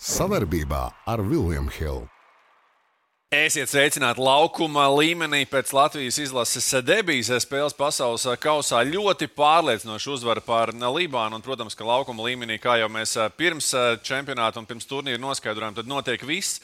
Savarbībā ar Vilniņu Hildu. Esiet sveicināti laukuma līmenī pēc Latvijas izlases debijas spēles pasaules kausā. Ļoti pārliecinoši uzvara pār Libānu. Un, protams, ka laukuma līmenī, kā jau mēs pirms čempionāta un pirms turnīra noskaidrojām, tad notiek viss.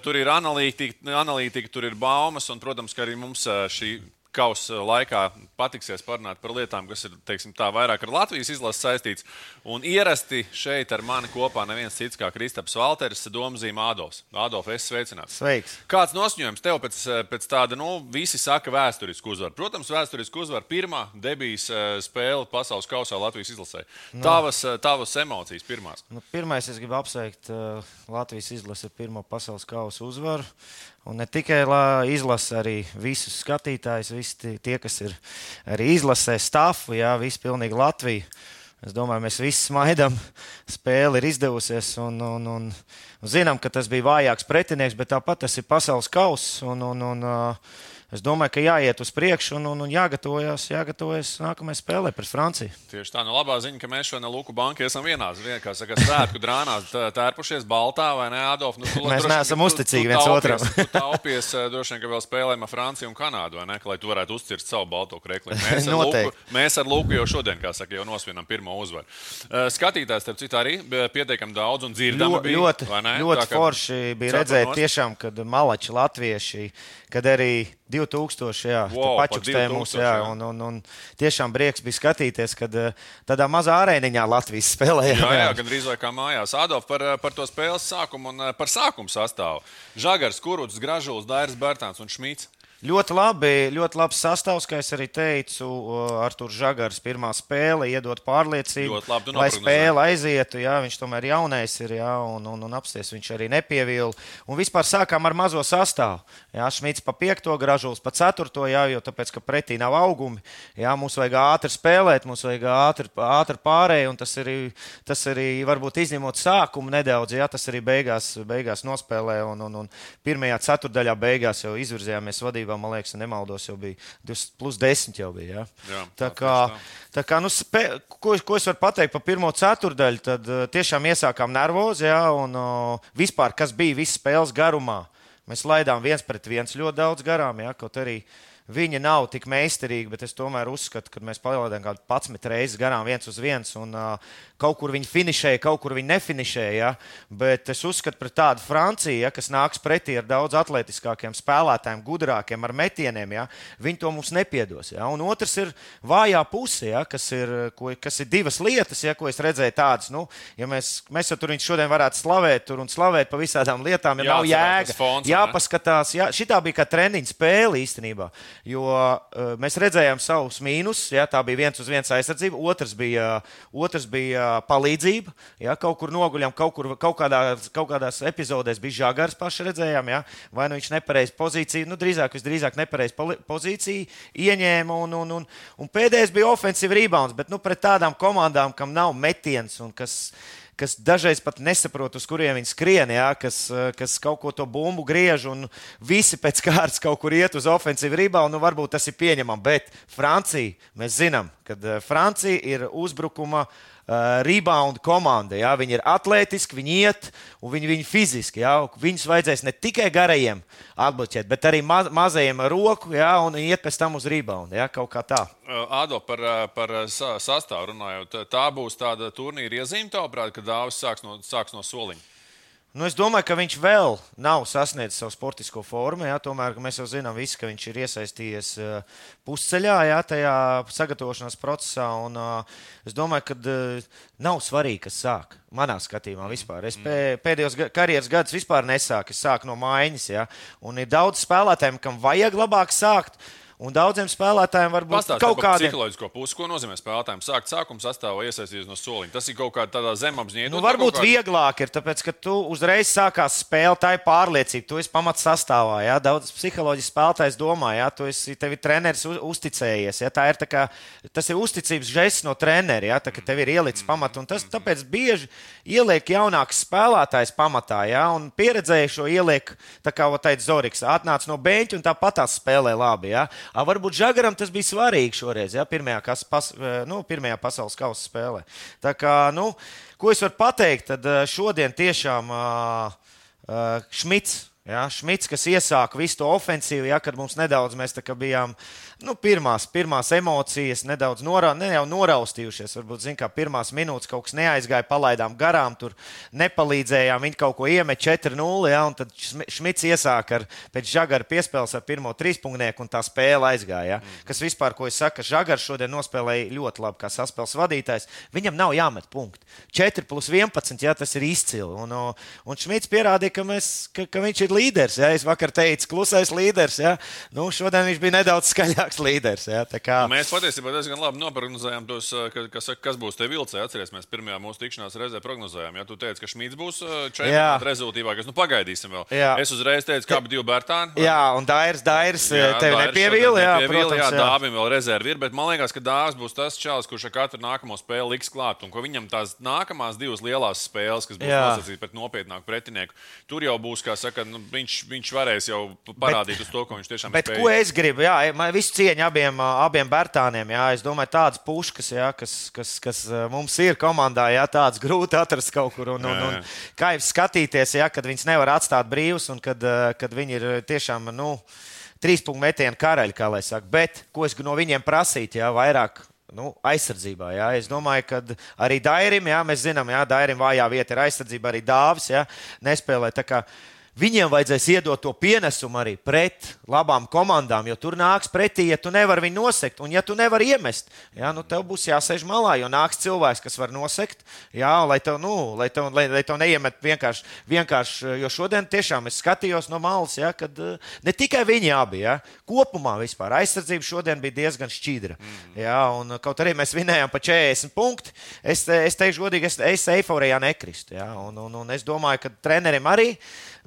Tur ir analītika, analītika tur ir baumas, un, protams, ka arī mums šī kausa laikā patiksies parunāt par lietām, kas ir teiksim, tā, vairāk ar Latvijas izlases saistīts. Un ierasti šeit ar mani kopā neviens cits kā Kristaps Valteris, Domzīm Ādolfs. Ādolf, es sveicināts. Sveiks. Kāds nosņēmums tev pēc, pēc tāda, nu, visi saka, vēsturisku uzvaru? Protams, vēsturisku uzvaru pirmā debijas spēle pasaules kausā Latvijas izlasē. No. Tavas, tavas emocijas pirmās. Nu, pirmais, es gribu apsveikt uh, Latvijas izlasi ar pirmo pasaules kausa uzvaru. Un ne tikai izlasa arī visus skatītājus, visi tie, kas ir arī izlasē stāfu, jā, visi pilnīgi Latviju. Es domāju, mēs visi smaidām, spēle ir izdevusies. Un, un, un, un zinām, ka tas bija vājāks pretinieks, bet tāpat tas ir pasaules kauss. Un, un, un, uh, es domāju, ka jāiet uz priekšu un, un, un jāgatavojas, jāgatavojas nākamajai spēlē pret Franciju. Tieši tā, no nu, labā ziņa, ka mēs šodien Luku banka esam vienās. Kā saka, svētku drānās tērpušies baltā vai ne, Adolf? Nu, tu, mēs droši, neesam tu, uzticīgi tu, viens otram. Tā opies droši vien, ka vēl spēlējam ar Franciju un Kanādu, vai ne, lai tu varētu uzcirst savu balto krekli. Mēs ar, Luku, mēs ar Luku jau šodien, kā saka, jau nosvinam pirmo uzvaru. Skatītājs, starp citu, arī pietiekami daudz un dzirdami. Bija, ļoti, ļoti tā, forši bija redzēt tiešām, kad malači latvieši, kad arī 2000, jā, wow, pačukstēja mūs, jā, jā. Un, un, un tiešām prieks bija skatīties, kad eh, tādā mazā arēniņā Latvijas spēlēja. Jā, jā, jā gandrīz vai kā mājās. Adolf par, eh, par to spēles sākumu un eh, par sākumu sastāvu. Žagars, Kuruts, Gražuls, Dairis Bērtāns un Šmīts. Ļoti labi, ļoti labs sastāvs, kā es arī teicu. Artur Žagars pirmā spēle iedod pārliecību, labi, lai spēle aizietu. Jā, viņš tomēr jaunais ir, jā, un, un, un apsties viņš arī nepievīla. Un vispār sākām ar mazo sastāvu. Jā, Šmits pa piekto, Gražuls pa ceturto, jā, jo tāpēc, ka pretī nav augumi. Jā, mums vajag ātri spēlēt, mums vajag ātri, ātri pārēju, un tas arī, tas arī varbūt izņemot sākumu nedaudz, jā, tas arī beigās, beigās nospēlē. Un, un, un pirmajā ceturdaļā beigās jau izvirzījāmies vadībā vadībā, man liekas, nemaldos, jau bija 2, plus 10. Jau bija, ja? Jā, tā kā, tā kā nu, spē, ko, ko es varu pateikt par pirmo ceturdaļu, tad uh, tiešām iesākām nervozi, ja? un uh, vispār, kas bija visas spēles garumā. Mēs laidām viens pret viens ļoti daudz garām, ja? kaut arī uh, Viņa nav tik meistarīga, bet es tomēr uzskatu, ka mēs palaidām kaut kādu 11 reizes garām viens uz viens. Un, uh, kaut kur viņi finišēja, kaut kur viņi nefinišēja. Ja? Bet es uzskatu, ka tāda Francija, ja, kas nāks pretī ar daudz atletiskākiem spēlētājiem, gudrākiem ar metieniem, ja, viņi to mums nepiedos. Ja? Un otrs ir vājā puse, ja, kas, ir, ko, kas ir divas lietas, ja, ko es redzēju tādas. Nu, ja mēs, mēs jau tur šodien varētu slavēt un slavēt par visādām lietām, ja Jā, nav jēga. Fons, jāpaskatās, jā, šitā bija kā treniņa spēle īstenībā. Jo uh, mēs redzējām savus mīnusus. Ja, tā bija viens uz viens aizsardzība, otrs bija, otrs bija palīdzība. Ja, kaut kur noguļām, kaut, kur, kaut, kādā, kaut kādās epizodēs bija žagars, paši redzējām. Ja, vai nu viņš nepareizi pozīciju, nu drīzāk, visdrīzāk nepareizi pozīciju ieņēma. Un, un, un, un pēdējais bija ofensīva rebounds, bet nu, pret tādām komandām, kam nav metiens un kas kas dažreiz pat nesaprot, uz kuriem viņi skrien, jā, kas, eh, kas kaut ko to bumbu griež, un visi pēc kārtas kaut kur iet uz ofensīvu rībā, un nu, varbūt tas ir pieņemami. Bet Francija, mēs zinām, ka eh, Francija ir uzbrukuma uh, rebound komanda. Ja? Viņi ir atletiski, viņi iet un viņi, viņi fiziski. Ja? Viņus vajadzēs ne tikai garajiem atbloķēt, bet arī maz, mazajiem ar roku ja? un iet pēc tam uz rebound. Ja? Kaut kā tā. Ado par, par sastāvu runājot, tā būs tāda turnīra iezīme, tavuprāt, ka dāvis sāks no, sāks no soliņa. Nu, es domāju, ka viņš vēl nav sasniedzis savu sportisko formu. Jā, tomēr mēs jau zinām, visi, ka viņš ir iesaistījies uh, pusceļā, jā, tajā sagatavošanās procesā. Un, uh, es domāju, ka uh, nav svarīgi, kas sāk. Manā skatījumā vispār. Es pē, pēdējos karjeras gadus vispār nesāku. Es sāku no maiņas. Jā, un ir daudz spēlētājiem, kam vajag labāk sākt. Un daudziem spēlētājiem var būt kaut kāda psiholoģiska puse. Ko nozīmē spēlētājiem sākt sākuma sastāvā iesaistīties no soliņa? Tas ir kaut kādā tādā zemapziņā. Nu, varbūt kāda... vieglāk ir, tāpēc, ka tu uzreiz sākās spēle, tā ir pārliecība. Tu esi pamats sastāvā. Ja? Daudz psiholoģiski spēlētājs domā, ja tu esi tevi treneris uzticējies. Ja? Tā ir kā, tas ir uzticības žests no treneriem, ja? Tā, ka tev ir ielicis pamatu. Un tas tāpēc bieži ieliek jaunāks spēlētājs pamatā. Ja? Un pieredzējušo ieliek, tā kā teica Zoriks, atnāca no beņķa un tāpat spēlē labi. Ja? A, varbūt Žagaram tas bija svarīgi šoreiz, ja, pirmajā, kas, pas, nu, pirmajā pasaules kausa spēlē. Tā kā, nu, ko es varu pateikt, tad šodien tiešām uh, uh, Šmits. Ja, Šmits, kas iesāka visu to ofensīvu, ja, kad mums nedaudz mēs bijām uh, nu, pirmās, pirmās emocijas nedaudz norā, ne jau noraustījušies. Varbūt, zin, kā pirmās minūtes kaut kas neaizgāja, palaidām garām, tur nepalīdzējām. Viņi kaut ko iemet 4-0, ja, un tad Šmits iesāka ar pēc žagara piespēles ar pirmo trīspunktnieku, un tā spēle aizgāja. Ja. Mm. Kas vispār, ko es saku, žagars šodien nospēlēja ļoti labi kā saspēles vadītājs. Viņam nav jāmet punkti. 4 plus 11, ja tas ir izcili. Un, un Šmits pierādīja, ka, mēs, ka, ka viņš ir līderis. Ja. Es vakar teicu, klusais līderis. Ja. Nu, šodien viņš bija nedaudz skaļāks labāks līderis. Ja? Kā... Nu, mēs patiesībā diezgan labi noprognozējām tos, kas, kas būs tie vilcēji. Atcerieties, mēs pirmajā mūsu tikšanās reizē prognozējām. Ja tu teici, ka Šmīts būs čempionāta rezultātīvākais, nu pagaidīsim vēl. Jā. Es uzreiz teicu, ka abi divi bērtāni. Vai? Jā, un Dairis, Dairis tevi nepievīla. Jā, protams, jā, jā. Dāvim vēl rezervi ir, bet man liekas, ka Dāvis būs tas čalis, kurš ar katru nākamo spēli liks klāt. Un ko viņam tās nākamās divas lielās spēles, kas būs nosacītas pret nopietnāku pretinieku, tur jau būs, kā saka, nu, viņš, viņš varēs jau parādīt bet, uz to, ko viņš tiešām ir. Bet ko es gribu? Jā, man viss cieņa abiem, abiem Bērtāniem. Jā. Es domāju, tādas puškas, jā, kas, kas, kas mums ir komandā, jā, tādas grūti atrast kaut kur. Un, un, un, kā jau skatīties, jā, kad viņas nevar atstāt brīvus un kad, kad viņi ir tiešām. Nu, Trīs punktu metienu karaļi, kā lai saka. Bet ko es no viņiem prasītu, jā, vairāk nu, aizsardzībā. Jā. Es domāju, ka arī Dairim, jā, mēs zinām, ka Dairim vājā vieta ir aizsardzība, arī Dāvis jā, nespēlē. Viņiem vajadzēs iedot to pienesumu arī pret labām komandām, jo tur nāks pretī, ja tu nevari viņu nosegt. Un, ja tu nevari iemest, jā, nu tev būs jāsēž malā, jo nāks cilvēks, kas var nosegt, jā, lai tev, nu, lai tev, lai, lai tev neiemet vienkārši, vienkārši. Jo šodien tiešām es skatījos no malas, jā, kad eh, ne tikai viņi abi, jā, kopumā vispār aizsardzība šodien bija diezgan šķidra. Mm. Jā, un kaut arī mēs vinējām pa 40 punktu, es, es teikšu godīgi, es, es eiforijā nekristu. Jā, un, un, un es domāju, ka trenerim arī.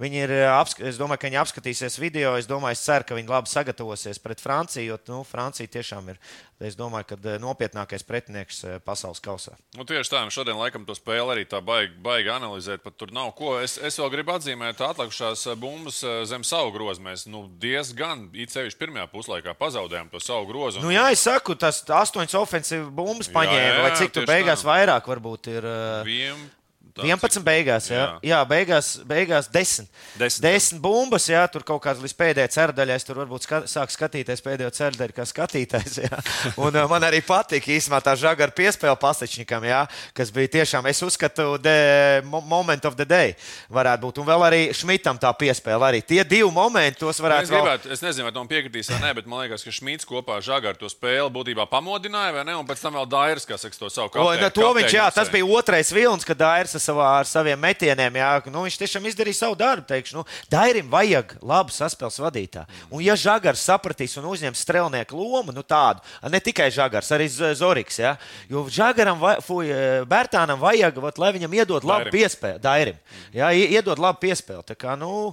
Viņi ir, eh, es domāju, ka viņi apskatīsies video. Es domāju, es ceru, ka viņi labi sagatavosies pret Franciju, jo nu, Francija tiešām ir, es domāju, ka eh, nopietnākais pretinieks eh, pasaules kausā. Nu, tieši tā, šodien laikam to spēli arī tā baigi, baigi analizēt, pat tur nav ko. Es, es vēl gribu atzīmēt atlikušās bumbas zem savu grozu. Mēs nu, diezgan, it sevišķi pirmajā puslaikā, pazaudējām to savu grozu. Un... Nu, jā, es saku, tas astoņas ofensīvas bumbas paņēma, jā, jā, vai cik tur beigās tā. vairāk varbūt ir. 11. Tā, 11 cik... beigās, jā. jā. jā beigās, beigās 10. 10, 10 bumbas, jā, tur kaut kāds līdz pēdējai cerdaļai. Es tur varbūt ska, sāku skatīties pēdējo cerdaļu, kā skatītājs. Jā. Un uh, man arī patika īstenībā tā žagara piespēle pasečnikam, jā, kas bija tiešām, es uzskatu, the moment of the day varētu būt. Un vēl arī Šmitam tā piespēle. Arī tie divi momenti, tos varētu es gribētu. Vēl... Es nezinu, vai tam piekritīs vai nē, bet man liekas, ka Šmits kopā ar žagaru to spēli būtībā pamodināja, vai ne? Un pēc tam vēl Dairis, kas to savu kapteiņu. To viņš, jā, tas bija otrais vilnis, kad Dairis savā, ar saviem metieniem. Jā, nu, viņš tiešām izdarīja savu darbu. Teikšu, nu, Dairim vajag labu saspēles vadītāju. Un, ja Žagars sapratīs un uzņems strēlnieku lomu, nu tādu, ne tikai Žagars, arī Zoriks, jā, jo Žagaram, vai, fuj, e, Bērtānam vajag, vat, lai viņam iedod labu piespēli, Dairim. Jā, iedod labu piespēli. Tā kā, nu,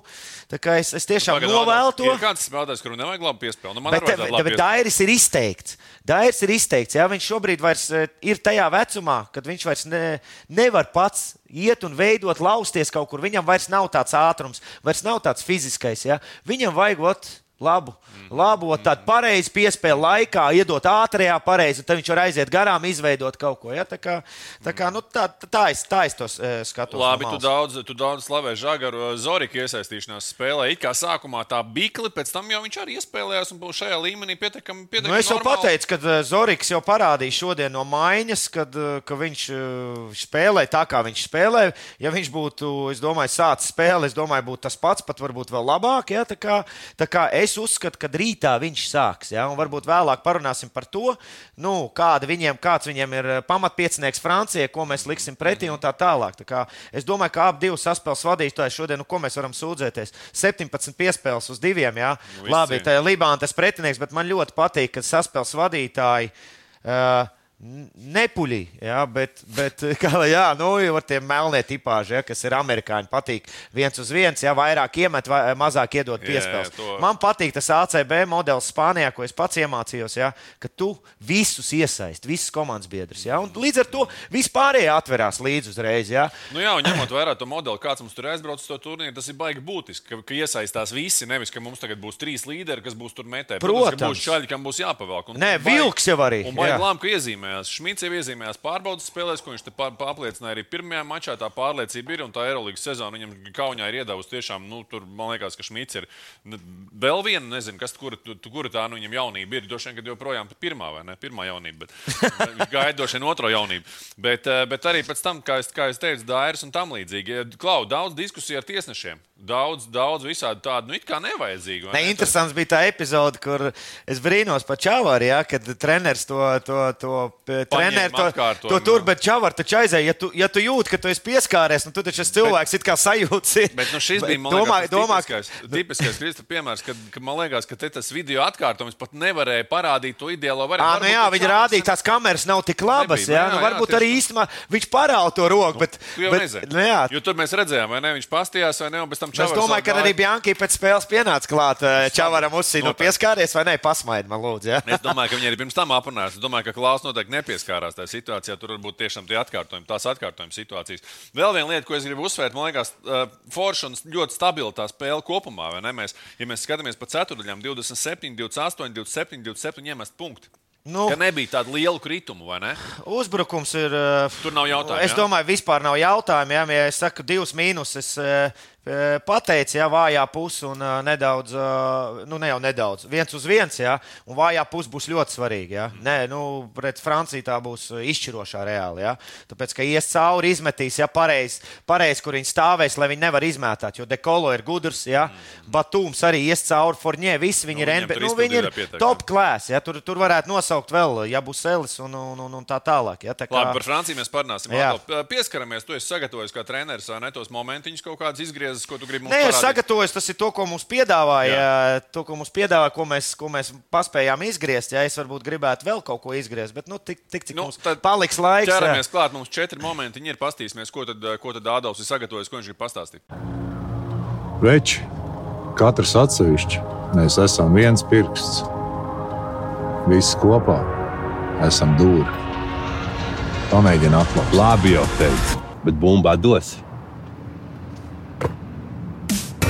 tā kā es, es tiešām novēlu to. Ir kāds spēlētājs, kuram nevajag labu piespēli? Nu, bet, bet, bet Dairis ir izteikts. Dairis ir izteikts, ja viņš šobrīd vairs e, ir tajā vecumā, kad viņš vairs ne, nevar pats iet un veidot, lausties kaut kur. Viņam vairs nav tāds ātrums, vairs nav tāds fiziskais. Ja? Viņam vajag ot, labu, labu tādu pareizu piespēli laikā, iedot ātrajā, pareizi, tad viņš var aiziet garām, izveidot kaut ko. Ja? Tā, kā, tā, kā, nu, tā, tā, es, tā es to uh, skatos. Labi, no tu daudz, tu daudz slavē Žagaru Zorika iesaistīšanās spēlē. It kā sākumā tā bikli, pēc tam jau viņš arī iespēlējās un būs šajā līmenī pietiekami. pietiekami nu, es jau normāli. pateicu, ka Zoriks jau parādīja šodien no maiņas, kad, ka viņš spēlē tā, kā viņš spēlē. Ja viņš būtu, es domāju, sācis spēli, es domāju, būtu tas pats, pat varbūt vēl labāk. Ja? Tā kā, tā kā es es uzskatu, ka rītā viņš sāks. Ja? Varbūt vēlāk parunāsim par to, nu, kāda viņiem, kāds viņiem ir eh, pamatpiecinieks Francijai, ko mēs liksim pretī un tā tālāk. Tā kā, es domāju, ka abi divi saspēles vadītāji šodien, nu, ko mēs varam sūdzēties, 17 piespēles uz diviem. Ja? Nu, Labi, tā ir Libāna tas pretinieks, bet man ļoti patīk, ka saspēles vadītāji. Uh, Nepuļī, jā, bet, bet kā, jā, nu, ar tiem melniem tipāžiem, ja, kas ir amerikāņi, patīk viens uz viens, ja vairāk iemet, vai, mazāk iedod piespēles. to- Man patīk tas ACB modelis Spānijā, ko es pats iemācījos, ja, ka tu visus iesaisti, visas komandas biedrus. Ja, līdz ar to vispārējie atverās līdz uzreiz. Ja. Nu jā, un ņemot vērā to modeli, kāds mums tur aizbrauc uz to turnīru, tas ir baigi būtiski, ka, ka iesaistās visi. Nevis, ka mums tagad būs trīs līderi, kas būs tur metēji. Protams. ka būs čaļi, kam būs jāpavelk. Un Nē, Vilks jau arī, Un baigi lām, ka iezīmējās. Šmits jau iezīmējās pārbaudas spēlēs, ko viņš te apliecināja arī pirmajā mačā. Tā pārliecība ir un tā Eirolandes sezona viņam kaunijā ir iedavusi tiešām, nu, tur man liekas, ka Šmits ir vēl viena, nezinu, kas tur, tu- tu- kura tā nu, viņam jaunība ir. Droši vien, ka joprojām pirmā vai ne? Pirmā jaunība, bet droši vien otro jaunību. Bet, eh, bet arī pēc tam, kā es, kā es teicu, Dairis un tam līdzīgi. Klau, daudz diskusiju ar tiesnešiem. Daudz, daudz visādi tādu, nu, it kā nevajadzīgu. Ne, ne? interesants bija tā epizode, kur es brīnos par Čavaru, ja, kad treneris to, to, to, treneru, to, atkārtojumu, to tur, jā. bet Čavars taču aizēja. Ja tu, ja tu jūti, ka tu esi pieskāries, nu, tu taču esi cilvēks, it kā sajūts. ir. Bet nu, šis Bet bija man domā, liekas, domā, tas tipiskais, Kristof piemērs, kad, kad man liekas, ka tas video atkārtojums pat nevarēja parādīt to ideālo variantu. nu jā, viņi rādīja, tās kameras nav tik labas. Nebija, Jā, nu nu, jā, jā, varbūt tieši arī īstenībā viņš parāda to roku. Bet, jau bet, nu, jā, Jo tur mēs redzējām, vai ne? Viņš pastījās, vai ne? Un pēc tam Es Čavars domāju, ka arī. Bianchi pēc spēles pienāca klāt. eh, Čavaram nu Noteikti. pieskāries vai nē, pasmaidi man lūdzu. Es domāju, ka viņi arī pirms tam aprunājās. Es domāju, ka Klaus noteikti nepieskārās tajā situācijā. Tur varbūt tiešām tie atkārtojumi, tās atkārtojuma situācijas. Vēl viena lieta, ko es gribu uzsvērt, man liekas, Forša un ļoti stabila tā spēle kopumā. vai ne? Mēs, ja mēs skatāmies pa ceturdaļām, 27, 28, 27, 27 iemest punktu. Nu. Ka nebija tāda liela krituma, vai ne? Uzbrukums ir. eh, Tur nav jautājumu, Es jā? domāju, vispār nav jautājumu. Jā, ja es saku divus mīnusus, es pateicu, jā, vājā puse un nedaudz, nu ne jau nedaudz, viens uz viens, jā, un vājā puse būs ļoti svarīga. Jā. Nē, nu, pret Franciju tā būs izšķirošā reāli. Jā. Tāpēc, ka ies cauri, izmetīs, ja pareizi, pareiz, kur viņi stāvēs, lai viņi nevar izmētāt, jo dekolo ir gudrs, jā, Batūms arī ies cauri, Forņē, visi viņi Nu, ir, viņiem NB, tur nu, viņi ir pietiekami. top klāsts, ja tur, tur varētu nosaukt vēl, ja būs Elis un, un, un, un tā tālāk. Ja, tā kā, Labi, par Franciju mēs parunāsim. Pieskaramies, tu esi sagatavojis kā treneris, vai ne? Tos momentiņus kaut kādus izgriezis, ko tu gribi mums Nē, es parādīt. sagatavoju, tas ir to, ko mums piedāvāja, to, ko mums piedāvāja, ko mēs, ko mēs paspējām izgriezt. Ja es varbūt gribētu vēl kaut ko izgriezt, bet nu, tik, tik cik Nu, mums paliks laiks. jā. Ķeramies klāt, mums četri momenti ir. Pastīsimies, ko tad, ko tad Ādams ir sagatavojis, ko viņš grib pastāstīt. Veči, katrs atsevišķi, mēs esam viens pirksts. Visi kopā esam dūri. Pamēģini atklāt. Labi, jau teicu, bet bumba dos.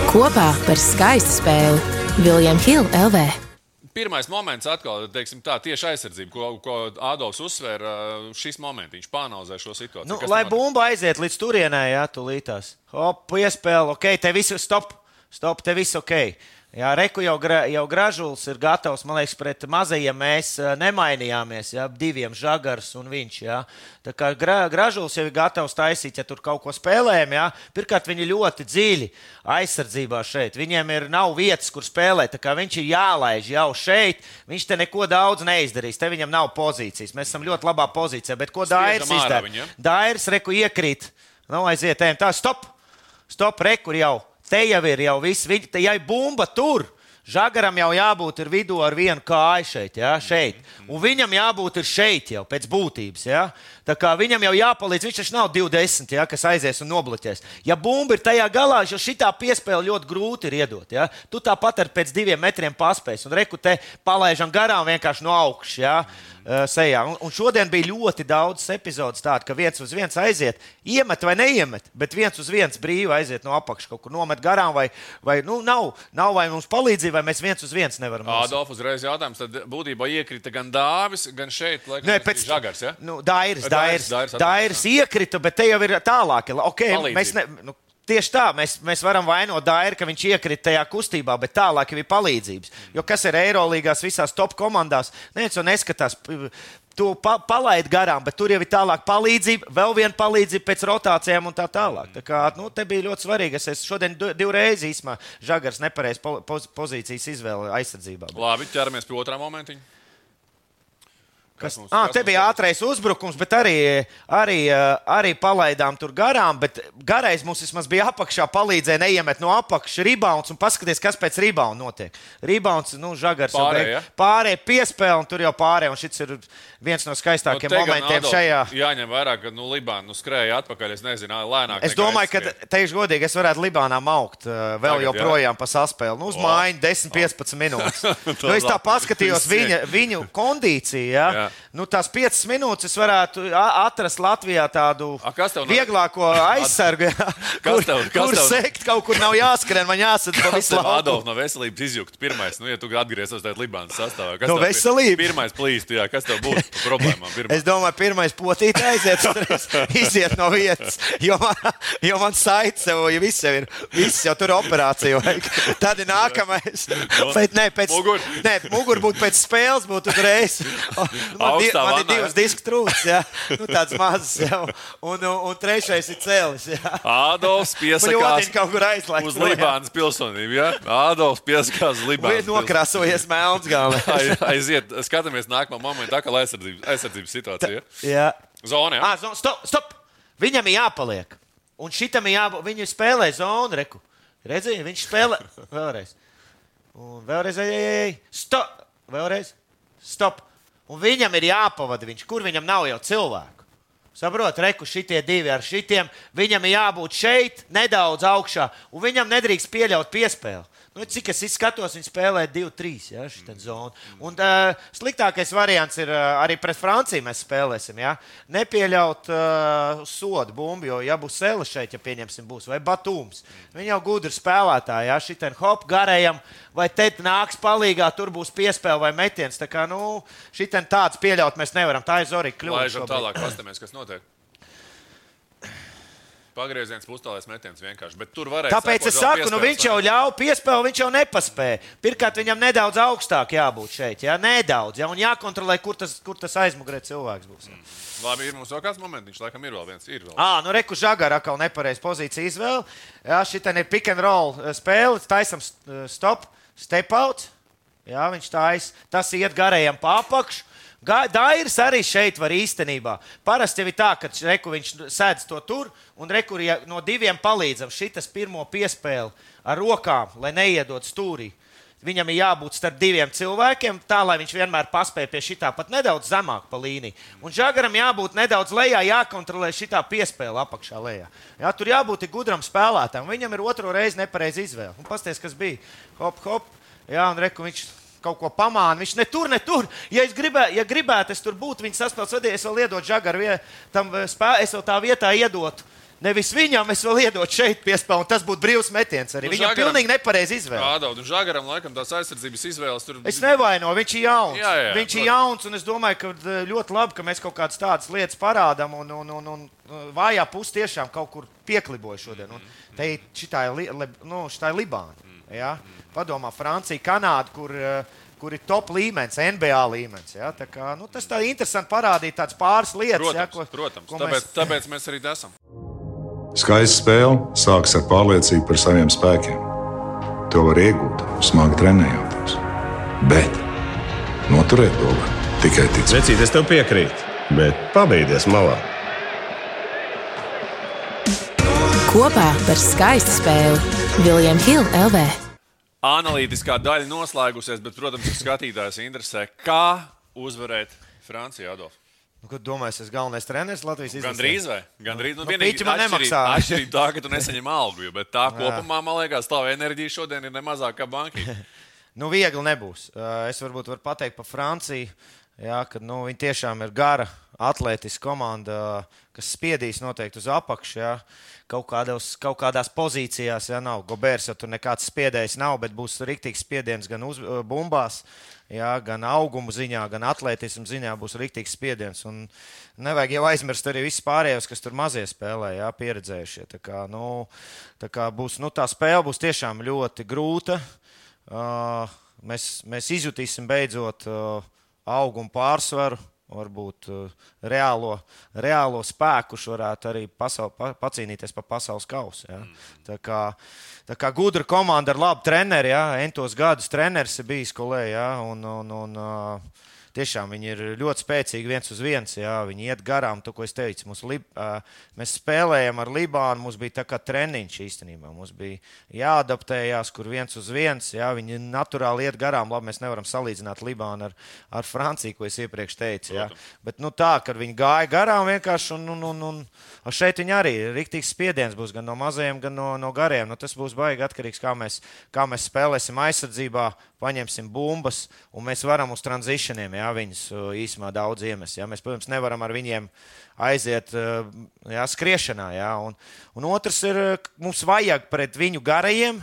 Kopā par skaistu spēli Viljams Hilde LV. Pirmais moments, atkal, teiksim, tā tieši aizsardzība, ko, ko Ādams uzsvēra. Šis moments, viņš pānauzē šo situāciju. Nu, Kas lai bumba aiziet līdz turienei, jā, tūlītās. Hop, piespēle, ok, te viss ir stop, stop, te viss ok. Jā, Reku jau, gra, jau gražulis ir gatavs. Man liekas, pret mazajiem mēs ā, nemainījāmies. Jā, diviem žagars un viņš. Jā. Tā kā gra, gražulis jau ir gatavs taisīt, ja tur kaut ko spēlējam. Jā. Pirmkārt, viņi ļoti dziļi aizsardzībā šeit. Viņiem ir nav vietas, kur spēlēt. Tā kā viņš ir jālaiž jau šeit. Viņš te neko daudz neizdarīs. Te viņam nav pozīcijas. Mēs esam ļoti labā pozīcijā. Bet ko Dairis izdara? Dairis reku iekrīt. Nu, aiziet, ejam. Tā, stop! Stop, rekur jau. Te jau ir jau viss. Viņi, te jau ir bumba tur. Žagaram jau jābūt vidū ar vienu kāju šeit, ja, šeit. Un viņam jābūt šeit jau pēc būtības. Ja. Tā kā viņam jau jāpalīdz, viņš taču nav 20, ja, kas aizies un nobloķēs. Ja bumba ir tajā galā, jo šī piespēle ļoti grūti ir iedot. Ja. Tu tāpat ar pēc diviem metriem paspējas un reku te palaižam garām vienkārši no augšas. Ja. Uh, Sejā. Un, un šodien bija ļoti daudz epizodes tādu, ka viens uz viens aiziet, iemet vai neiemet, bet viens uz viens brīvi aiziet no apakšas, kaut kur nomet garām, vai, vai nu, nav, nav vai mums palīdzība, vai mēs viens uz viens nevaram. Ādams uzreiz jautājums. Tad būtībā iekrita gan Dāvis, gan šeit. Laikam, Nē, pēc Žagars. Ja? Nu, Dairis, Dairis, Dairis, Dairis Dairis iekrita, bet te jau ir tālāk. Okay, mēs ne, nu, tieši tā, mēs, mēs varam vainot Dairu, ka viņš iekrita tajā kustībā, bet tālāk ir palīdzības. Jo kas ir Eirolandā visās top komandās, neviens to neskatās. To pa, palaid garām, bet tur jau ir tālāk palīdzība, vēl viena palīdzība pēc rotācijām un tā tālāk. Tā kā, nu, te bija ļoti svarīgi. Es šodien divreiz īsumā žagars poz, pozīcijas izvēle aizsardzībā. Labi, ķeramies pie otrā momentiņa. Kas, mums- ah, kas te bija ātrais uzbrukums, bet arī, arī, eh, arī palaidām tur garām. Bet garais mums vismaz bija apakšā, palīdzēja neiemet no apakšas rebounds un paskatīties, kas pēc rebounda notiek. Rebounds, nu, žagars Pārējie, ja? pārējie piespēle, un tur jau pārējie. Šis ir viens no skaistākajiem Nu, momentiem Adolf, šajā. Jāņem vērā, ka nu, Libāna nu, skrēja atpakaļ. Es nezinu, lēnāk. Es domāju, ka, teikšu godīgi, es varētu Libānā augt uh, vēl Tagad, jā? joprojām pa saspēli. Nu, uz mājiņu 10, 15 minūtes. nu, es tā paskatījos viņa, viņu kondīciju. Ja? Jā. Nu, tās 5 minūtes es varētu atrast Latvijā tādu A, vieglāko aizsargu. Kur, tev- kur tev- sekt, kaut kur nav jāskrien, man jāsaka, pa visu tev Adolf no veselības izjuktu pirmais, nu, ja tu atgriezies tajā Libānas sastāvā. Kas No veselības? Pirmais plīst, jā, kas tev būtu problēmām? Pirmais? Es domāju, pirmais potīt aiziet, iziet no vietas. Jo man, jo man saites jau, ja viss jau ir, viss jau tur operācija vajag. Tad ir nākamais. Bet nē, pēc, Mugur. nē, mugur būtu pēc spēles, būtu uzreiz. Man, di, man ir divas disku trūcis, jā. Nu, tāds mazs jau. Un, un, un trešais ir cēlis, jā. Adolfs Man piesakās kaut kur aizlaist. uz Libānas pilsonību. Ja? Adolfs piesakās Libānas. pilsonību. Nokrāsojies melns galā. Ai- Aiziet, skatāmies nākamā momentā, kā aizsardzības, aizsardzības situācija. Jā. Zona, ja? Ah, zon, stop, stop! Viņam ir jāpaliek. Un šitam ir jābūt. Viņu spēlē zonu, reku. Redziet, viņš spēlē. Vēlreiz. Un vēlreiz, ej, ej, ej. Stop! Vēlreiz. Stop! Un viņam ir jāpavada viņš, kur viņam nav jau cilvēku. Saprotiet, reku šitie divi ar šitiem. Viņam ir jābūt šeit, nedaudz augšā, un viņam nedrīkst pieļaut piespēli. Nu, cik es skatos, viņi spēlē 2-3. Ja, šitā zona. Un uh, sliktākais variants ir uh, arī pret Franciju. Mēs spēlēsim. Ja? Nepieļaut uh, sodu bumbu, jo, ja būs Sēle šeit, ja pieņemsim, būs vai Batūms. Viņi jau gudri spēlētāji. Ja? Šitā hop garajam, vai te nāks palīgā, tur būs piespēle vai metiens. Tā kā nu, šitā tāds pieļaut mēs nevaram. Tā ir Zorika kļūda. Laižam šobrīd. tālāk, paskatāmies, kas notiek. Pagrieziens, pustālais metiens vienkārši. Bet tur varēja. Tāpēc es saku, nu viņš jau ļauj piespēli, viņš jau nepaspēja. Pirmkārt, viņam nedaudz augstāk jābūt šeit. Jā, nedaudz. Jā, un jākontrolē, kur tas, kur tas aizmugurē cilvēks būs. Jā. Labi, ir mums vēl kāds moments. Viņš laikam ir vēl viens. Ir vēl. Ah, nu reku žagara atkal nepareiz pozīcija izvēle. Jā, šī ir pick and roll spēle. Taisam stop, step out. Jā, viņš tais. Tas iet garajam pa apakšu. Ga- Dairis arī šeit var īstenībā. Parasti jau ir tā, ka reku viņš sēdz to tur un reku ja no diviem palīdzam. Šitas pirmo piespēli ar rokām, lai neiedod stūrī. Viņam ir jābūt starp diviem cilvēkiem, tā lai viņš vienmēr paspēj pie šitā pat nedaudz zemāk pa līniju. Un žagaram jābūt nedaudz lejā, jākontrolē šitā piespēle apakšā lejā. Jā, tur jābūt gudram spēlētājam. Viņam ir otro reizi nepareiza izvēle. Un pasties, kas bija. Hop, hop. Jā, un reku viņš kaut ko pamāna. Viņš ne tur, ne tur. Ja es gribētu, ja gribētu es tur būtu, viņa saspēles vadīja, es vēl iedotu žagaru, vie- tam eh, spē, es vēl tā vietā iedotu. Nevis viņam, es vēl iedotu šeit piespēli, un tas būtu brīvs metiens arī. Nu, Viņam Žagaram- pilnīgi nepareizi izvēle. Ādaudu un Žagaram laikam tās aizsardzības izvēles tur Es nevainoju, viņš ir jauns. Jā, jā, viņš ir jauns, un es domāju, ka ļoti labi, ka mēs kaut kādas tādas lietas parādām. Un, un, un, un uh, vājā puse tiešām kaut kur piekliboja šodien. Un te ir šitā ir, li, nu, šitā ir Libāna. Ja? Padomā, Francija, Kanāda, kur, uh, kur ir top līmenis, NBA līmenis. Ja? Tā kā, nu, tas tā interesanti parādīt pāris lietas. Protams, ja, ko, protams. ko Tāpēc, mēs... tāpēc mēs arī esam. Skaista spēle sākas ar pārliecību par saviem spēkiem. To var iegūt, smagi trenējoties. Bet noturēt to var tikai ticēt. Vecīt, es tev piekrītu, bet pabeigties malā. Kopā par skaistu spēli Viljams Hilde LV. Analītiskā daļa noslēgusies, bet, protams, ka skatītājs interesē, kā uzvarēt Franciju Adolfu. Nu, ko domāju, es galvenais treneris Latvijas izlasē? Gandrīz vai? Gandrīz. Nu, Nu, vienīgi piķi man nemaksā. Atšķirība tā, ka tu nesaņem algu, jo, bet tā kopumā, man liekas, tā enerģija šodien ir nemazāk kā banka. Nu, viegli nebūs. Uh, Es varbūt varu pateikt par Franciju. Jā, ka, nu, viņi tiešām ir gara, atletiska komanda, kas spiedīs noteikti uz apakšu. Jā. Kaut, kādos, kaut kādās pozīcijās, ja nav Gobērs, jau tur nekāds spiedējs nav, bet būs rīktīgs spiediens gan uz uh, bumbās, jā, gan augumu ziņā, gan atletismu ziņā būs rīktīgs spiediens. Un nevajag jau aizmirst arī visus pārējos, kas tur mazie spēlē, jā, pieredzējušie. Tā kā, nu, tā kā būs, nu, tā spēle būs tiešām ļoti grūta. Uh, mēs, mēs izjutīsim beidzot uh, augumu pārsvaru, varbūt uh, reālo, reālo spēku, kurš varētu arī pasaul, pa, pacīnīties par pasaules kausu. Ja? Tā kā, tā kā gudra komanda ar labu treneri, ja? entos gadus treneris ir bijis kolēģis. Ja? Un, un, un, uh, tiešām viņi ir ļoti spēcīgi viens uz viens. Jā, viņi iet garām, to, ko es teicu. Lib, mēs spēlējām ar Libānu, mums bija tā kā treniņš īstenībā. Mums bija jāadaptējās, kur viens uz viens. Jā, viņi naturāli iet garām. Labi, mēs nevaram salīdzināt Libānu ar, ar Franciju, ko es iepriekš teicu. Jā. Bet nu, tā, kad viņi gāja garām vienkārši, un, un, un, un šeit viņi arī ir rīktīgs spiediens būs gan no mazajiem, gan no, no gariem. Nu, tas būs baigi atkarīgs, kā mēs, kā mēs spēlēsim aizsardzībā paņemsim bumbas, un mēs varam uz tranzīšaniem, jā, viņus īsumā daudz iemest. Jā. Mēs, protams, nevaram ar viņiem aiziet jā, skriešanā. Jā. Un, un otrs ir, mums vajag pret viņu garajiem.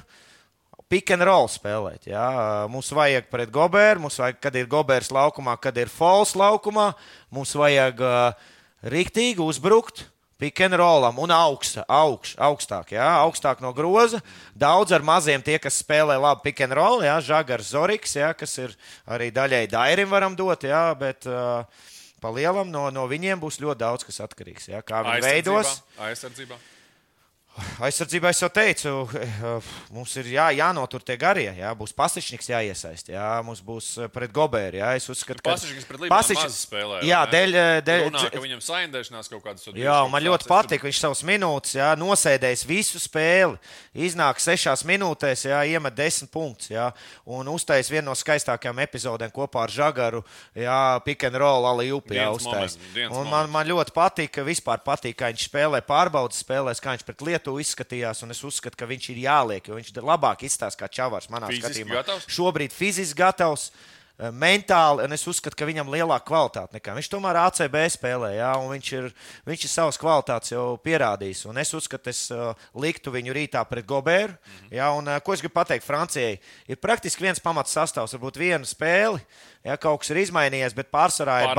Pick and roll spēlēt. Jā. Mums vajag pret Goberu, mums vajag, kad ir Gobers laukumā, kad ir Falls laukumā. Mums vajag uh, riktīgi uzbrukt, Pick and rollam un augsta, augš, augstāk, jā, augstāk no groza. Daudz ar maziem tie, kas spēlē labi pick and roll, jā, Žagars Zoriks, jā, kas ir arī daļai Dairim varam dot, jā, bet uh, pa lielam no, no viņiem būs ļoti daudz kas atkarīgs, jā, kā viņi veidos. Aizsardzībā. Aizsardzībā es jau teicu, mums ir jā, jānotur tie garie. Jā, būs pasišķis jāiesaist. Jā, mums būs eh, pret Goberu. Jā, es uzskatu, ka Pasišķis pret Libānu Pasiš... spēlē. Jā, dēļ. Eh, dēļ Runā, ka viņam saindēšanās kaut kādas. Jā, man ļoti patīk. Viņš savus minūtes, jā, nosēdējis visu spēli. Iznāk sešās minūtēs, jā, iemet desmit punktus. Jā, un uztais vienu no skaistākajām epizodēm kopā ar Žagaru. Jā, pick and roll, ali upi. Man, man ļoti patīk, ka vispār patīk, kā viņš spēlē pārbaudas spēlēs, kā viņš pret Lietuvu Lietuvu izskatījās, un es uzskatu, ka viņš ir jāliek, jo viņš ir labāk izstāstījis kā Čavars manā fiziski skatījumā. Gatavs? Šobrīd fiziski gatavs. Eh, mentāli, un es uzskatu, ka viņam ir lielāka kvalitāte nekā viņš tomēr ACB spēlē, jā, un viņš ir, viņš ir savas kvalitātes jau pierādījis. Un es uzskatu, es uh, liktu viņu rītā pret Goberu. Mm -hmm. jā, un, uh, ko es gribu pateikt Francijai? Ir praktiski viens pamats sastāvs, varbūt viena spēle, ja kaut kas ir izmainījies, bet pārsvarā ir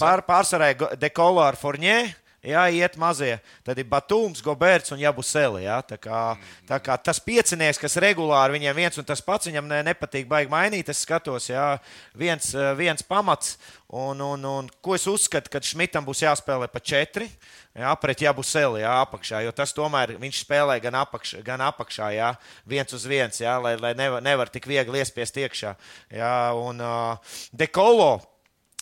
pār, pārsvarā ir Dekolo ar Forņē. Jā, iet mazie. Tad ir Batūms, Goberts un Jabuseli. Jā. Tā kā, tā kā tas piecinieks, kas regulāri viņiem viens un tas pats, viņam ne, nepatīk baigi mainīt. Es skatos, jā, viens, eh, viens pamats. Un, un, un ko es uzskatu, ka Šmitam būs jāspēlē pa četri. Jā, pret Jabuseli, jā, apakšā, jo tas tomēr viņš spēlē gan, apakš, gan apakšā, jā, viens uz viens, jā, lai, lai nevar, nevar tik viegli iespiest iekšā. Jā, un uh, Dekolo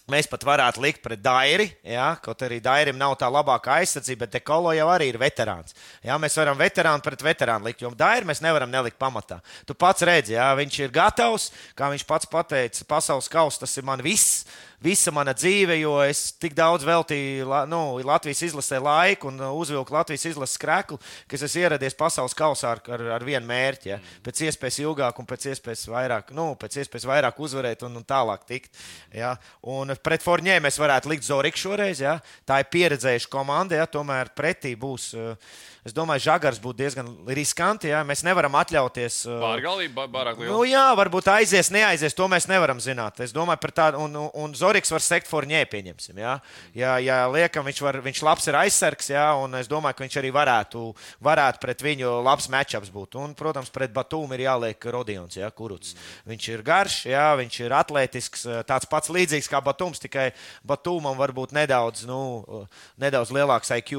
Mēs pat varētu likt pret Dairi, ja, kaut arī Dairim nav tā labākā aizsardzība, bet Dekolo jau arī ir veterāns. Ja, mēs varam veterānu pret veterānu likt, jo Dairi mēs nevaram nelikt pamatā. Tu pats redzi, ja, viņš ir gatavs, kā viņš pats pateica, pasaules kausa tas ir man viss visa mana dzīve, jo es tik daudz veltīju nu, Latvijas izlasē laiku un uzvilku Latvijas izlases skreklu, ka es ieradies pasaules kausā ar, ar, ar vienu mērķi. Ja? Pēc iespējas ilgāk un pēc iespējas vairāk, nu, pēc iespējas vairāk uzvarēt un, un tālāk tikt. Ja? Un pret Forņē mēs varētu likt Zoriku šoreiz. Ja? Tā ir pieredzējuša komanda, ja? tomēr pretī būs. Uh, Es domāju, Žagars būtu diezgan riskanti. Jā. Mēs nevaram atļauties. Uh, Pārgalība, pārāk liela. Nu, jā, varbūt aizies, neaizies. To mēs nevaram zināt. Es domāju, par tādu, un, un, Zoriks var sekt forņē, pieņemsim. Jā, jā, jā liekam, viņš, var, viņš labs ir aizsargs, jā, un es domāju, ka viņš arī varētu, varētu pret viņu labs matčups būt. Un, protams, pret Batūmu ir jāliek Rodions, jā, Kuruts. Viņš ir garš, jā, viņš ir atletisks, tāds pats līdzīgs kā Batūms, tikai Batūmam varbūt nedaudz, nu, nedaudz lielāks IQ.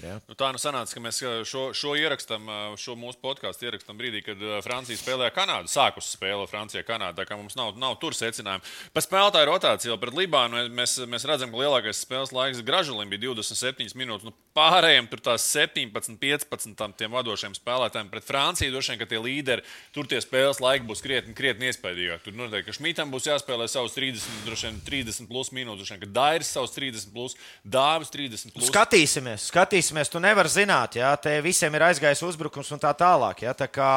Jā. Nu, tā nu sanāca, ka mēs šo, šo ierakstam, šo mūsu podkāstu ierakstam brīdī, kad Francija spēlēja Kanādu. Sākus spēle Francija, Kanāda. Tā kā mums nav, nav tur secinājumu. Par spēlētāju rotāciju pret Libānu mēs, mēs redzam, ka lielākais spēles laiks Gražulim bija 27 minūtes. Nu, pārējiem tur tās 17, 15 tam, tiem vadošiem spēlētājiem pret Franciju. Droši vien, ka tie līderi tur tie spēles laiki būs krietni, krietni iespaidīgāki. Tur noteikti, ka Šmitam būs jāspēlē savus 30, droši vien 30 plus minūtes, droši vien, ka Dairis savus 30 plus, Dāvis 30 plus. Skatīsimies, skatīsimies. Tu nevari zināt, jā, te visiem ir aizgājis uzbrukums un tā tālāk. Jā, tā kā,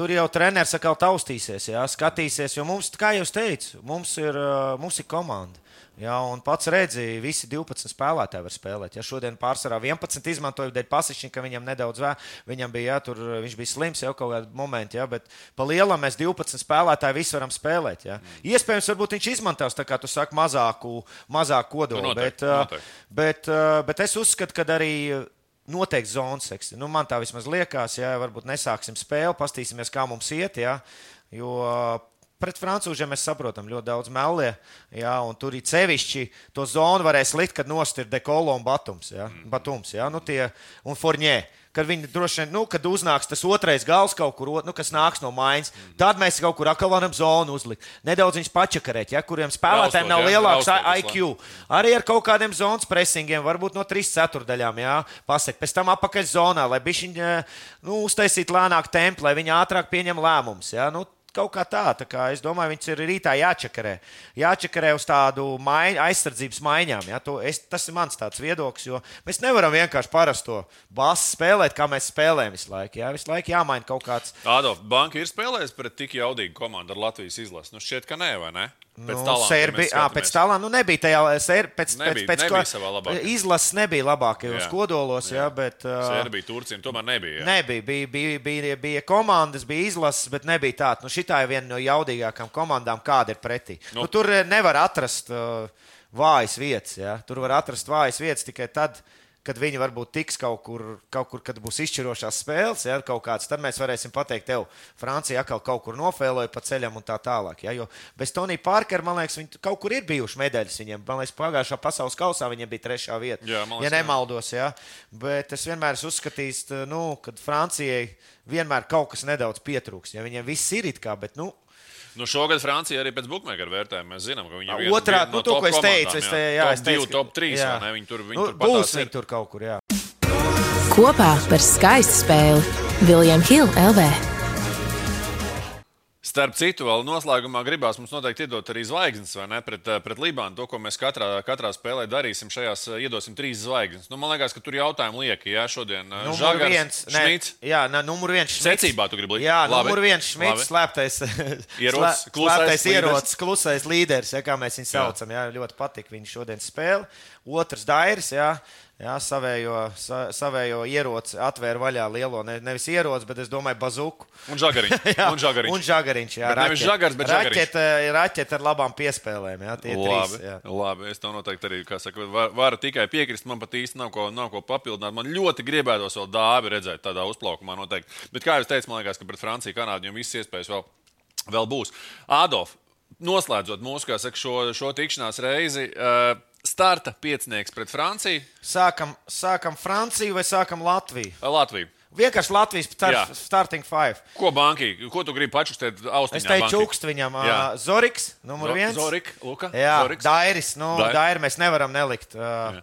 Tur jau treneris atkal taustīsies, jā, skatīsies, jo mums, kā jau teicu, mums ir, mums ir komanda. Jā, un pats redzēja, visi 12 spēlētāji var spēlēt. Ja šodien pārsvarā 11 izmantoja dēļ pasišķiņa, ka viņam nedaudz vēl, viņam bija, jā, tur, viņš bija slims jau kaut kādā momentā, ja, bet pa lielam mēs 12 spēlētāji visi varam spēlēt. Ja. Iespējams, varbūt viņš izmantos, tā kā tu saki, mazāku, mazāku kodolu. Nu, noteikti, bet, noteikti. Bet, bet es uzskatu, ka arī noteikti zonas seksi. Nu, man tā vismaz liekas, ja varbūt nesāksim spēli, pastīsimies, kā mums iet. Ja, jo Pret francūžiem mēs saprotam ļoti daudz melie, jā, un tur ir sevišķi to zonu varēs likt, kad nost ir dekolo un batums, jā, mm. batums, jā, nu tie, un forņē. Kad viņi droši vien, nu, kad uznāks tas otrais gals kaut kur, nu, kas nāks no mājas, tad mēs kaut kur atkal varam zonu uzlikt. Nedaudz viņus pačakarēt, ja, kuriem spēlētājiem nav lielāks IQ. Arī ar kaut kādiem zonas presingiem, varbūt no 3 ceturdaļām, jā, pasek. Pēc tam apakaļ zonā, lai viņi nu, uztaisītu lēnāku tempu, lai viņi ātrāk pieņem lēmumus. Ja. Nu, Kaut kā tā, tā kā es domāju, viņas ir rītā jāčakarē. Jāčakarē uz tādu mai, aizsardzības maiņām. Ja? To, es, tas ir mans viedoklis, jo mēs nevaram vienkārši parasto basu spēlēt, kā mēs spēlējam visu laiku. Ja? Visu laiku jāmaina kaut kāds. Ādolf, Banka ir spēlējis pret tik jaudīgu komandu ar Latvijas izlasi. Nu, šķiet, ka nē, vai ne? Pēc Nu, Serbi, mēs ā, skatāmies. pēc tā, nu nebija tajā ser, pēc, Nebija- pēc, pēc, nebija. Izlases nebija labākajos Jā. kodolos, jā, bet. ā, Serbija, Turcija tomēr nebija. jā. Nebija, bija, bija, bija, bija komandas, bija izlases, bet nebija tāda. Nu, šitā ir viena no jaudīgākajām komandām, kāda ir pretī. Nu. Nu, tur eh, nevar atrast uh, vājas vietas. Ja? Tur var atrast vājas vietas tikai tad, kad viņi varbūt tiks kaut kur, kaut kur kad būs izšķirošās spēles, ja, kaut kāds, tad mēs varēsim pateikt, tev, Francija atkal kaut kur nofēloja pa ceļam un tā tālāk. Ja, jo bez Tonija Parkera, man liekas, viņi kaut kur ir bijuši medaļas viņiem. Man liekas, pagājušā pasaules kausā viņiem bija trešā vieta. Jā, man ja liekas, jā. nemaldos, ja. Bet es vienmēr esmu uzskatījis, nu, ka Francijai vienmēr kaut kas nedaudz pietrūks. Ja viņiem viss ir it kā, bet, nu, Nu, šogad Francija arī pēc buļbuļsaktas vērtējuma mēs zinām, ka viņi ir Otrā, nu, to, ko es teicu, es te, jā, es teicu, divi, top 3. jā. Viņi tur, viņi nu, tur būs viņi tur kaut kur, jā. Kopā par skaistu spēli Viljams Hilde LV. Starp citu, vēl noslēgumā gribās mums noteikti iedot arī zvaigznes, vai ne? Pret, eh, pret Libānu. To, ko mēs katrā, katrā spēlē darīsim, šajās eh, iedosim trīs zvaigznes. Nu, man liekas, ka tur jautājumi lieki. Jā, šodien eh, Numur Žagars, viens, ne, Šmits. jā, ne, numur viens šmits. Secībā tu gribi likt? Jā, Labi. numur viens šmits, slēptais, klusais slēptais līderis. ierocis, klusais līderis, ja, kā mēs viņu saucam. Jā, ļoti patīk viņa šodien spēle. Otrs dairis, jā. Jā, savējo, sa, savējo ieroci atvēra vaļā lielo, ne, nevis ieroci, bet es domāju, bazuku. Un žagariņš. Jā, un žagariņš. Un žagariņš jā, Bet raķete. žagars, bet žagariņš. raķete, raķete ar labām piespēlēm. Jā, tie Labi, trīs. Jā. labi, es tam noteikti arī kā saka, var, varu tikai piekrist. Man pat īsti nav ko, nav ko papildināt. Man ļoti gribētos vēl dāvi redzēt tādā uzplaukumā. Noteikti. Bet, kā jau teicu, man liekas, ka pret Franciju, Kanādu jau viss iespējas vēl, vēl būs. Adolf, noslēdzot mūsu saka, šo, šo tikšanās reizi, uh, starta piecinieks pret Franciju, Sākam, sākam Franciju vai sākam Latviju? Latviju. Vienkārši Latvijas start, starting five. Ko banki, ko tu gribi pačukstēt austiņā? Es teicu, čukst viņam. Jā. Zoriks, numur viens. Zorik, Luka, Jā, Zoriks. Dairis. Nu, Dair. Dairi mēs nevaram nelikt. Uh,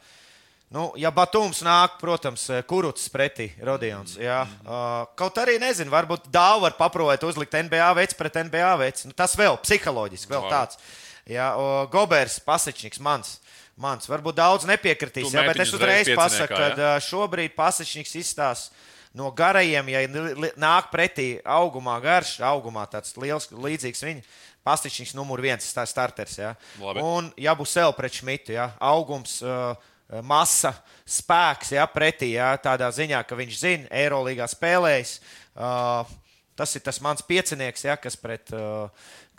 nu, ja Batums nāk, protams, Kuruts pretī, Rodions. Jā. Uh, kaut arī nezinu, varbūt Dāvu var paprovēt uzlikt NBA veids pret NBA veids. Nu, tas vēl psiholoģiski, vēl tāds. Jā, Gobers, Pasečniks, mans. Mans. Varbūt daudz nepiekritīs, jā, bet es uzreiz pasaku, ka šobrīd Pasečniks izstāsta no garajiem, ja nāk pretī augumā garš, augumā tāds liels, līdzīgs viņam. Pastiņš numur viens, tā starters. Ja? Labi. Un Jabusel pret Šmitu. Ja? Augums, uh, masa, spēks ja? pretī. Ja? Tādā ziņā, ka viņš zina, Eirolandā spēlējis. Uh, tas ir tas mans piecinieks, ja? kas pret. Uh,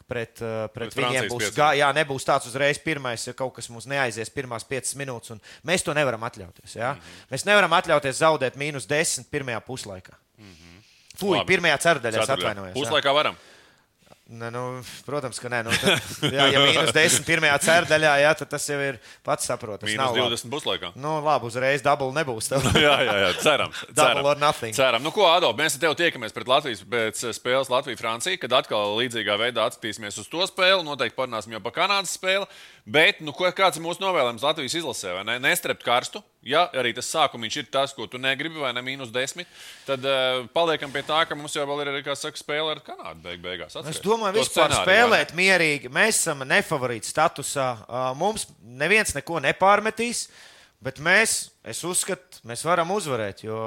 Pret, uh, pret, Pret viņiem būs. Gā, jā, nebūs tāds uzreiz pirmais, ja kaut kas mums neaizies pirmās piecas minūtes. Mēs to nevaram atļauties. Ja? Mm. -hmm. Mēs nevaram atļauties zaudēt mīnus desmit pirmajā puslaikā. Mm -hmm. Fui, pirmajā ceturdaļā atvainojos. jā. Puslaikā varam. Ne, nu, protams, ka nē. Nu, tad, jā, ja mīnus 10 pirmajā ceturdaļā, jā, tad tas jau ir pats saprotams. Mīnus Nav labi. 20 puslaikā. Nu, labi, uzreiz dubult nebūs. Jā, jā, jā, ceram. Nothing. Ceram. Nu, ko, Ado, mēs tevi tiekamies pret Latvijas pēc eh, spēles Latvija-Francija, kad atkal līdzīgā veidā atskatīsimies uz to spēli. Noteikti parunāsim jau par Kanādas spēli. Bet, nu, kāds ir mūsu novēlējums Latvijas izlasē? vai Ne? Nestrept karstu. Ja arī tas sākums ir tas, ko tu negribi, vai ne mīnus 10, tad uh, paliekam pie tā, ka mums jau ir arī, saka, spēle ar Kanādu beig beigās. Es Atceries domāju, vispār scenāriju, vai ne? spēlēt mierīgi. Mēs esam nefavorīti statusā. Ā, Mums neviens neko nepārmetīs, bet mēs, es uzskatu, mēs varam uzvarēt. Jo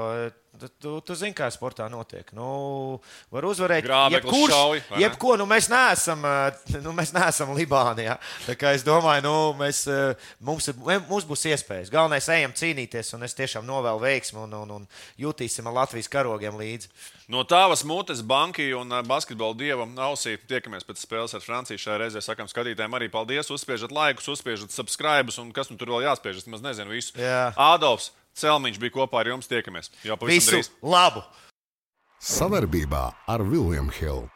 tu, tu, tu zini, kā sportā notiek. Nu, var uzvarēt Grābeklis šauj, jebko. Nu, mēs neesam, ā, nu, mēs neesam Libānijā. Tā kā es domāju, nu, mēs, ā, mums, mums būs iespējas. Galvenais ejam cīnīties, un es tiešām novēlu veiksmu un, un, un jutīsim Latvijas karogiem līdzi. No tavas mutes, banki un ā, basketbola dievam ausī tiekamies pēc spēles ar Franciju. Šajā reizē sakām skatītājiem arī paldies. Uzspiežat laikus, uzspiežat subscribes un kas nu tur vēl jāspiež. Es maz nezinu visu. Jā. Ādolfs Celmiņš bija kopā ar jums. Tiekamies. Jau pavisam Visu drīz. labu! Savarbībā ar Vilniņu Hildu.